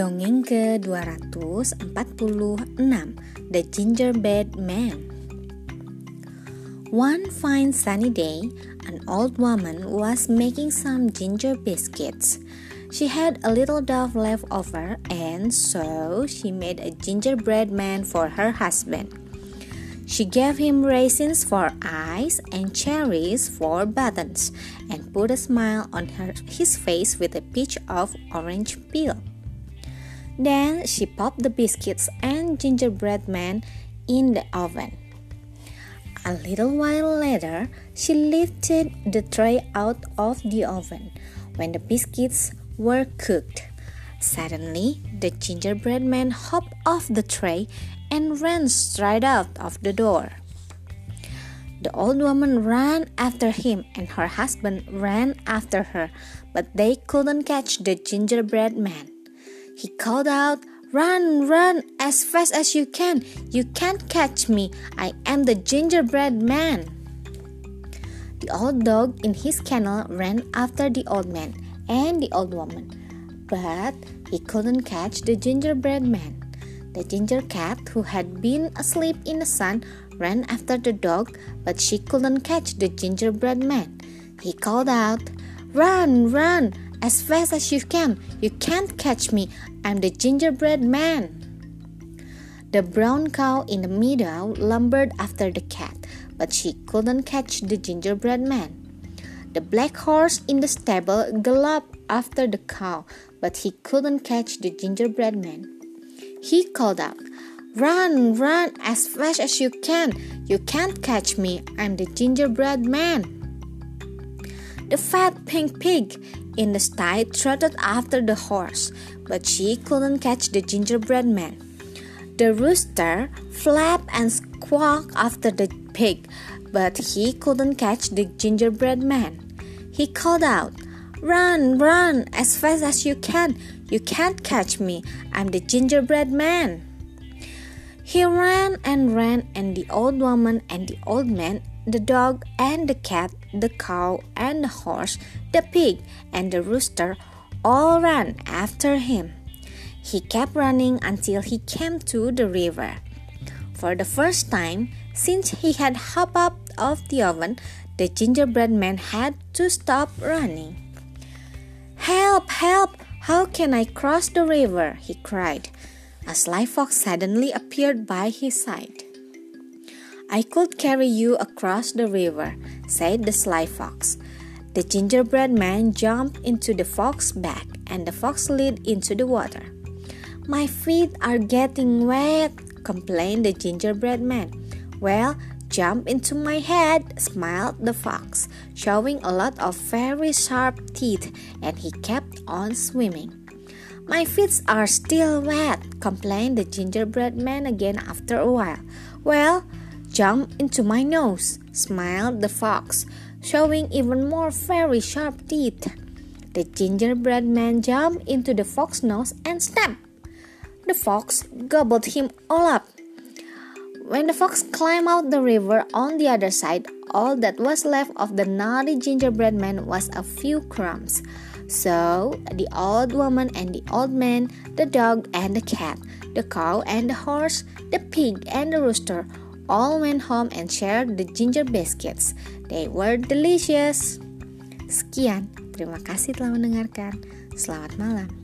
Dongeng ke-246 The Gingerbread Man One fine sunny day, an old woman was making some ginger biscuits. She had a little dough left over, and so she made a gingerbread man for her husband. She gave him raisins for eyes and cherries for buttons, and put a smile on her, his face with a pinch of orange peel. Then she popped the biscuits and gingerbread man in the oven. A little while later, she lifted the tray out of the oven when the biscuits were cooked. Suddenly, the gingerbread man hopped off the tray and ran straight out of the door. The old woman ran after him and her husband ran after her, but they couldn't catch the gingerbread man. He called out, Run, run as fast as you can. You can't catch me. I am the gingerbread man. The old dog in his kennel ran after the old man and the old woman, but he couldn't catch the gingerbread man. The ginger cat, who had been asleep in the sun, ran after the dog, but she couldn't catch the gingerbread man. He called out, Run, run as fast as you can. You can't catch me. I'm the gingerbread man. The brown cow in the meadow lumbered after the cat, but she couldn't catch the gingerbread man. The black horse in the stable galloped after the cow, but he couldn't catch the gingerbread man. He called out, Run, run as fast as you can. You can't catch me. I'm the gingerbread man. The fat pink pig in the sty trotted after the horse, but she couldn't catch the gingerbread man. The rooster flapped and squawked after the pig, but he couldn't catch the gingerbread man. He called out, Run, run as fast as you can. You can't catch me. I'm the gingerbread man. He ran and ran, and the old woman and the old man the dog and the cat, the cow and the horse, the pig and the rooster all ran after him. He kept running until he came to the river. For the first time since he had hopped up of the oven, the gingerbread man had to stop running. Help, help! How can I cross the river? he cried. A sly fox suddenly appeared by his side. I could carry you across the river, said the sly fox. The gingerbread man jumped into the fox's back, and the fox slid into the water. My feet are getting wet, complained the gingerbread man. Well, jump into my head, smiled the fox, showing a lot of very sharp teeth, and he kept on swimming. My feet are still wet, complained the gingerbread man again after a while. Well, Jump into my nose, smiled the fox, showing even more very sharp teeth. The gingerbread man jumped into the fox's nose and snapped. The fox gobbled him all up. When the fox climbed out the river on the other side, all that was left of the naughty gingerbread man was a few crumbs. So the old woman and the old man, the dog and the cat, the cow and the horse, the pig and the rooster all went home and shared the ginger biscuits. They were delicious. Sekian, terima kasih telah mendengarkan. Selamat malam.